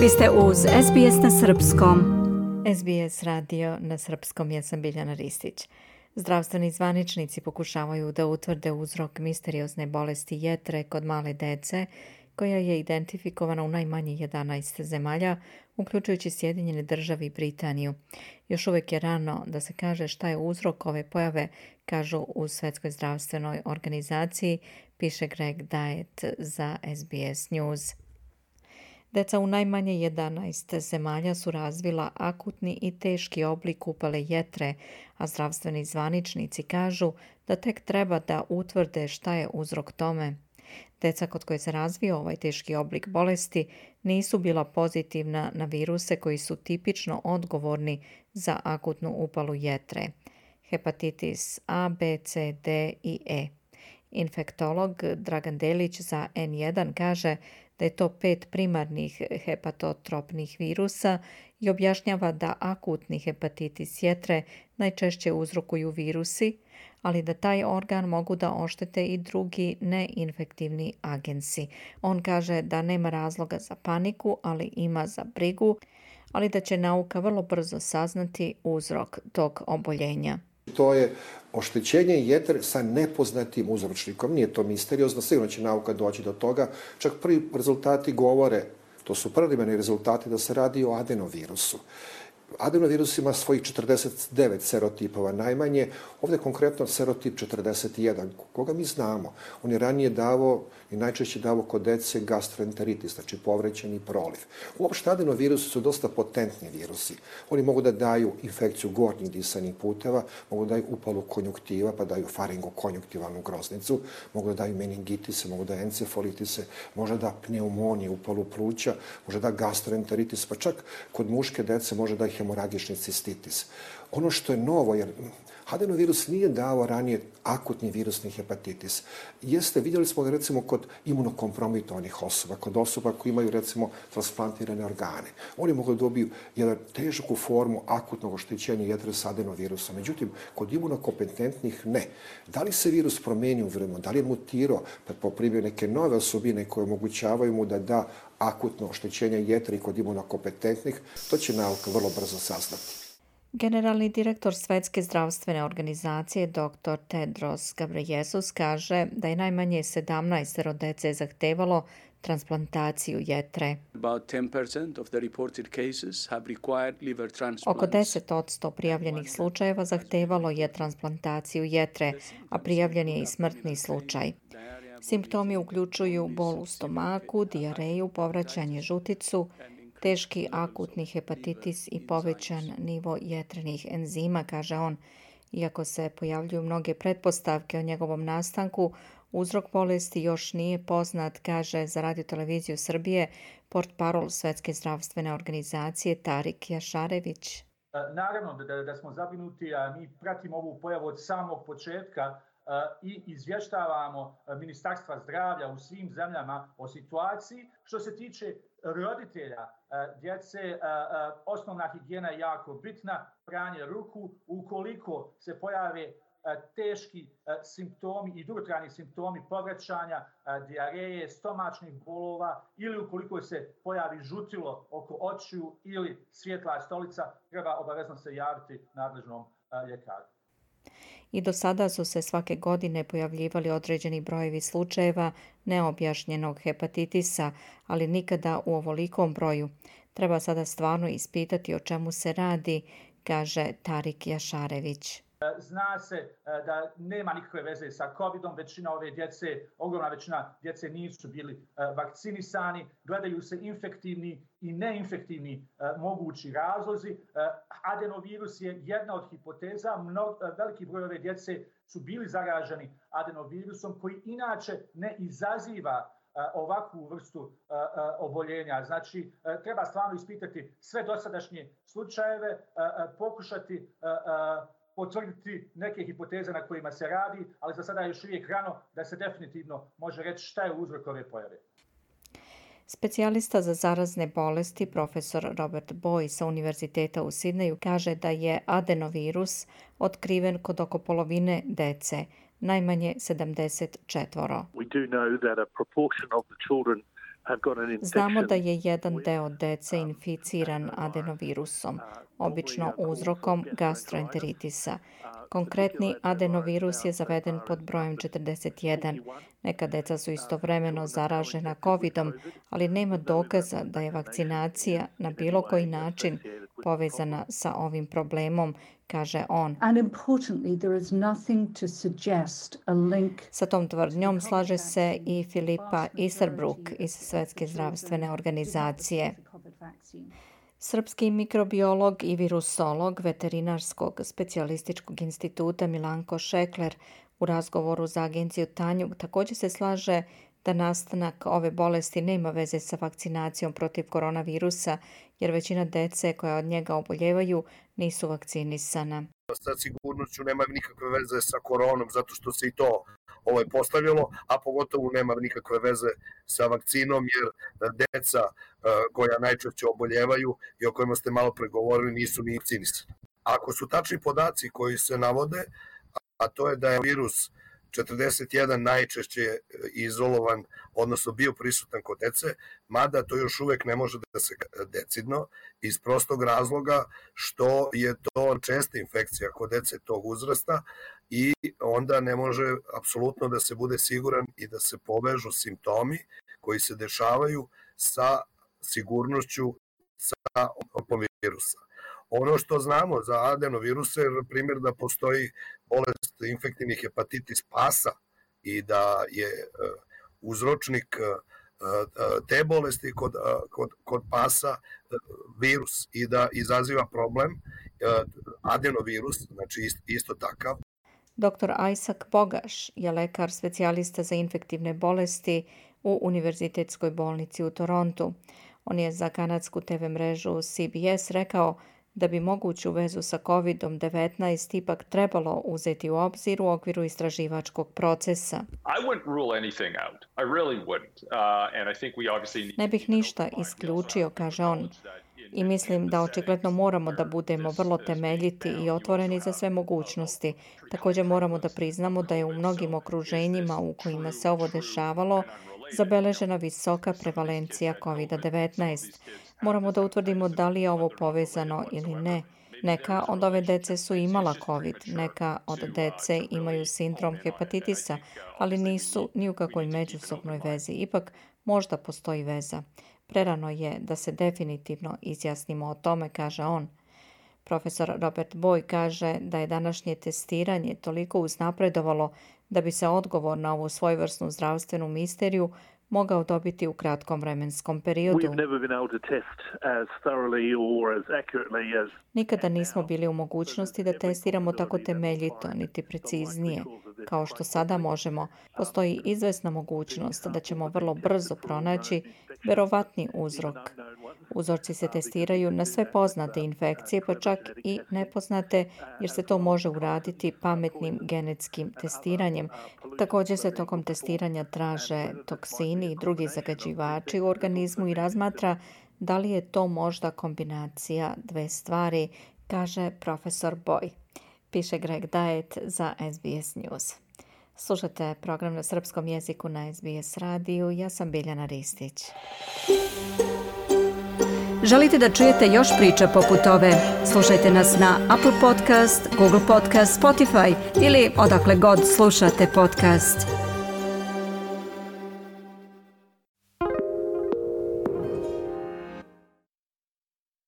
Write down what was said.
Vi ste uz SBS na Srpskom. SBS radio na Srpskom, ja sam Biljana Ristić. Zdravstveni zvaničnici pokušavaju da utvrde uzrok misteriozne bolesti jetre kod male dece, koja je identifikovana u najmanje 11 zemalja, uključujući Sjedinjene države i Britaniju. Još uvijek je rano da se kaže šta je uzrok ove pojave, kažu u Svetskoj zdravstvenoj organizaciji, piše Greg Diet za SBS News. Deca u najmanje 11 zemalja su razvila akutni i teški oblik upale jetre, a zdravstveni zvaničnici kažu da tek treba da utvrde šta je uzrok tome. Deca kod koje se razvio ovaj teški oblik bolesti nisu bila pozitivna na viruse koji su tipično odgovorni za akutnu upalu jetre. Hepatitis A, B, C, D i E. Infektolog Dragan Delić za N1 kaže da je to pet primarnih hepatotropnih virusa i objašnjava da akutni hepatitis jetre najčešće uzrokuju virusi, ali da taj organ mogu da oštete i drugi neinfektivni agensi. On kaže da nema razloga za paniku, ali ima za brigu, ali da će nauka vrlo brzo saznati uzrok tog oboljenja. To je oštećenje jetre sa nepoznatim uzročnikom. Nije to misteriozno, sigurno će nauka doći do toga. Čak prvi rezultati govore, to su preliminarni rezultati, da se radi o adenovirusu. Adenovirus ima svojih 49 serotipova najmanje, ovdje konkretno serotip 41, koga mi znamo. On je ranije davo i najčešće davo kod dece gastroenteritis, znači povrećeni proliv. Uopšte adenovirusi su dosta potentni virusi. Oni mogu da daju infekciju gornjih disanih puteva, mogu da daju upalu konjuktiva, pa daju faringokonjuktivalnu groznicu, mogu da daju meningitise, mogu da encefalitise, može da pneumonije, upalu pluća, može da gastroenteritis, pa čak kod muške dece može da hemoragični cistitis. Ono što je novo, jer adenovirus nije dao ranije akutni virusni hepatitis. Jeste, vidjeli smo ga recimo kod imunokompromitovanih osoba, kod osoba koji imaju recimo transplantirane organe. Oni mogu dobiju jednu težaku formu akutnog oštećenja jedre s adenovirusom. Međutim, kod imunokompetentnih ne. Da li se virus promijenio u vremenu, da li je mutirao, pa poprimio neke nove osobine koje omogućavaju mu da da akutno oštećenje jetre kod imunokompetentnih, to će nauka vrlo brzo saznati. Generalni direktor Svetske zdravstvene organizacije dr. Tedros Ghebreyesus kaže da je najmanje 17 dece zahtevalo transplantaciju jetre. Oko 10% prijavljenih slučajeva zahtevalo je transplantaciju jetre, a prijavljen je i smrtni slučaj. Simptomi uključuju bol u stomaku, dijareju, povraćanje žuticu, teški akutni hepatitis i povećan nivo jetrenih enzima, kaže on. Iako se pojavljuju mnoge pretpostavke o njegovom nastanku, uzrok bolesti još nije poznat, kaže za radio televiziju Srbije port parol Svetske zdravstvene organizacije Tarik Jašarević. Naravno da, da smo zabrinuti, a mi pratimo ovu pojavu od samog početka i izvještavamo Ministarstva zdravlja u svim zemljama o situaciji. Što se tiče roditelja, djece, osnovna higijena je jako bitna, pranje ruku, ukoliko se pojave teški simptomi i dugotrajni simptomi povraćanja, diareje, stomačnih bolova ili ukoliko se pojavi žutilo oko očiju ili svjetla stolica, treba obavezno se javiti nadležnom ljekaru i do sada su se svake godine pojavljivali određeni brojevi slučajeva neobjašnjenog hepatitisa, ali nikada u ovolikom broju. Treba sada stvarno ispitati o čemu se radi, kaže Tarik Jašarević. Zna se e, da nema nikakve veze sa COVID-om, većina ove djece, ogromna većina djece nisu bili e, vakcinisani, gledaju se infektivni i neinfektivni e, mogući razlozi. Adenovirus je jedna od hipoteza, veliki broj ove djece su bili zaraženi adenovirusom koji inače ne izaziva ovakvu vrstu oboljenja. Znači, treba stvarno ispitati sve dosadašnje slučajeve, pokušati potvrditi neke hipoteze na kojima se radi, ali za sada je još uvijek rano da se definitivno može reći šta je uzrok ove pojave. Specijalista za zarazne bolesti profesor Robert Boy sa Univerziteta u Sidneju kaže da je adenovirus otkriven kod oko polovine dece, najmanje 74. We do know that a proportion of the children Znamo da je jedan deo dece inficiran adenovirusom, obično uzrokom gastroenteritisa. Konkretni adenovirus je zaveden pod brojem 41. Neka deca su istovremeno zaražena covidom, ali nema dokaza da je vakcinacija na bilo koji način povezana sa ovim problemom, kaže on. Sa tom tvrdnjom slaže se i Filipa Isarbrook iz Svetske zdravstvene organizacije. Srpski mikrobiolog i virusolog veterinarskog specijalističkog instituta Milanko Šekler u razgovoru za agenciju Tanjug također se slaže da nastanak ove bolesti nema veze sa vakcinacijom protiv koronavirusa, jer većina dece koja od njega oboljevaju nisu vakcinisana. Sa sigurnošću nema nikakve veze sa koronom, zato što se i to ovaj postavljalo, a pogotovo nema nikakve veze sa vakcinom, jer deca e, koja najčešće oboljevaju i o kojima ste malo pregovorili nisu ni vakcinisani. Ako su tačni podaci koji se navode, a to je da je virus 41 najčešće izolovan, odnosno bio prisutan kod dece, mada to još uvek ne može da se decidno, iz prostog razloga što je to česta infekcija kod dece tog uzrasta i onda ne može apsolutno da se bude siguran i da se povežu simptomi koji se dešavaju sa sigurnošću sa virusa. Ono što znamo za adenoviruse je primjer da postoji bolest infektivnih hepatitis pasa i da je e, uzročnik e, e, te bolesti kod, kod, kod pasa virus i da izaziva problem adenovirus, znači isto takav. Dr. Isaac Bogaš je lekar specijalista za infektivne bolesti u Univerzitetskoj bolnici u Torontu. On je za kanadsku TV mrežu CBS rekao da bi moguću vezu sa COVID-19 ipak trebalo uzeti u obzir u okviru istraživačkog procesa. Ne bih ništa isključio, kaže on. I mislim da očigledno moramo da budemo vrlo temeljiti i otvoreni za sve mogućnosti. Također moramo da priznamo da je u mnogim okruženjima u kojima se ovo dešavalo zabeležena visoka prevalencija COVID-19. Moramo da utvrdimo da li je ovo povezano ili ne. Neka od ove dece su imala COVID, neka od dece imaju sindrom hepatitisa, ali nisu ni u kakvoj međusobnoj vezi. Ipak možda postoji veza. Prerano je da se definitivno izjasnimo o tome, kaže on. Profesor Robert Boy kaže da je današnje testiranje toliko uznapredovalo da bi se odgovor na ovu svojvrsnu zdravstvenu misteriju mogao dobiti u kratkom vremenskom periodu. Nikada nismo bili u mogućnosti da testiramo tako temeljito, niti preciznije. Kao što sada možemo, postoji izvesna mogućnost da ćemo vrlo brzo pronaći verovatni uzrok. Uzorci se testiraju na sve poznate infekcije, pa čak i nepoznate, jer se to može uraditi pametnim genetskim testiranjem. Također se tokom testiranja traže toksini i drugi zagađivači u organizmu i razmatra da li je to možda kombinacija dve stvari, kaže profesor Boy. Piše Greg Dajet za SBS News. Slušate program na srpskom jeziku na SBS radiju. Ja sam Biljana Ristić. Želite da čujete još priča poput ove? Slušajte nas na Apple Podcast, Google Podcast, Spotify ili odakle god slušate podcast.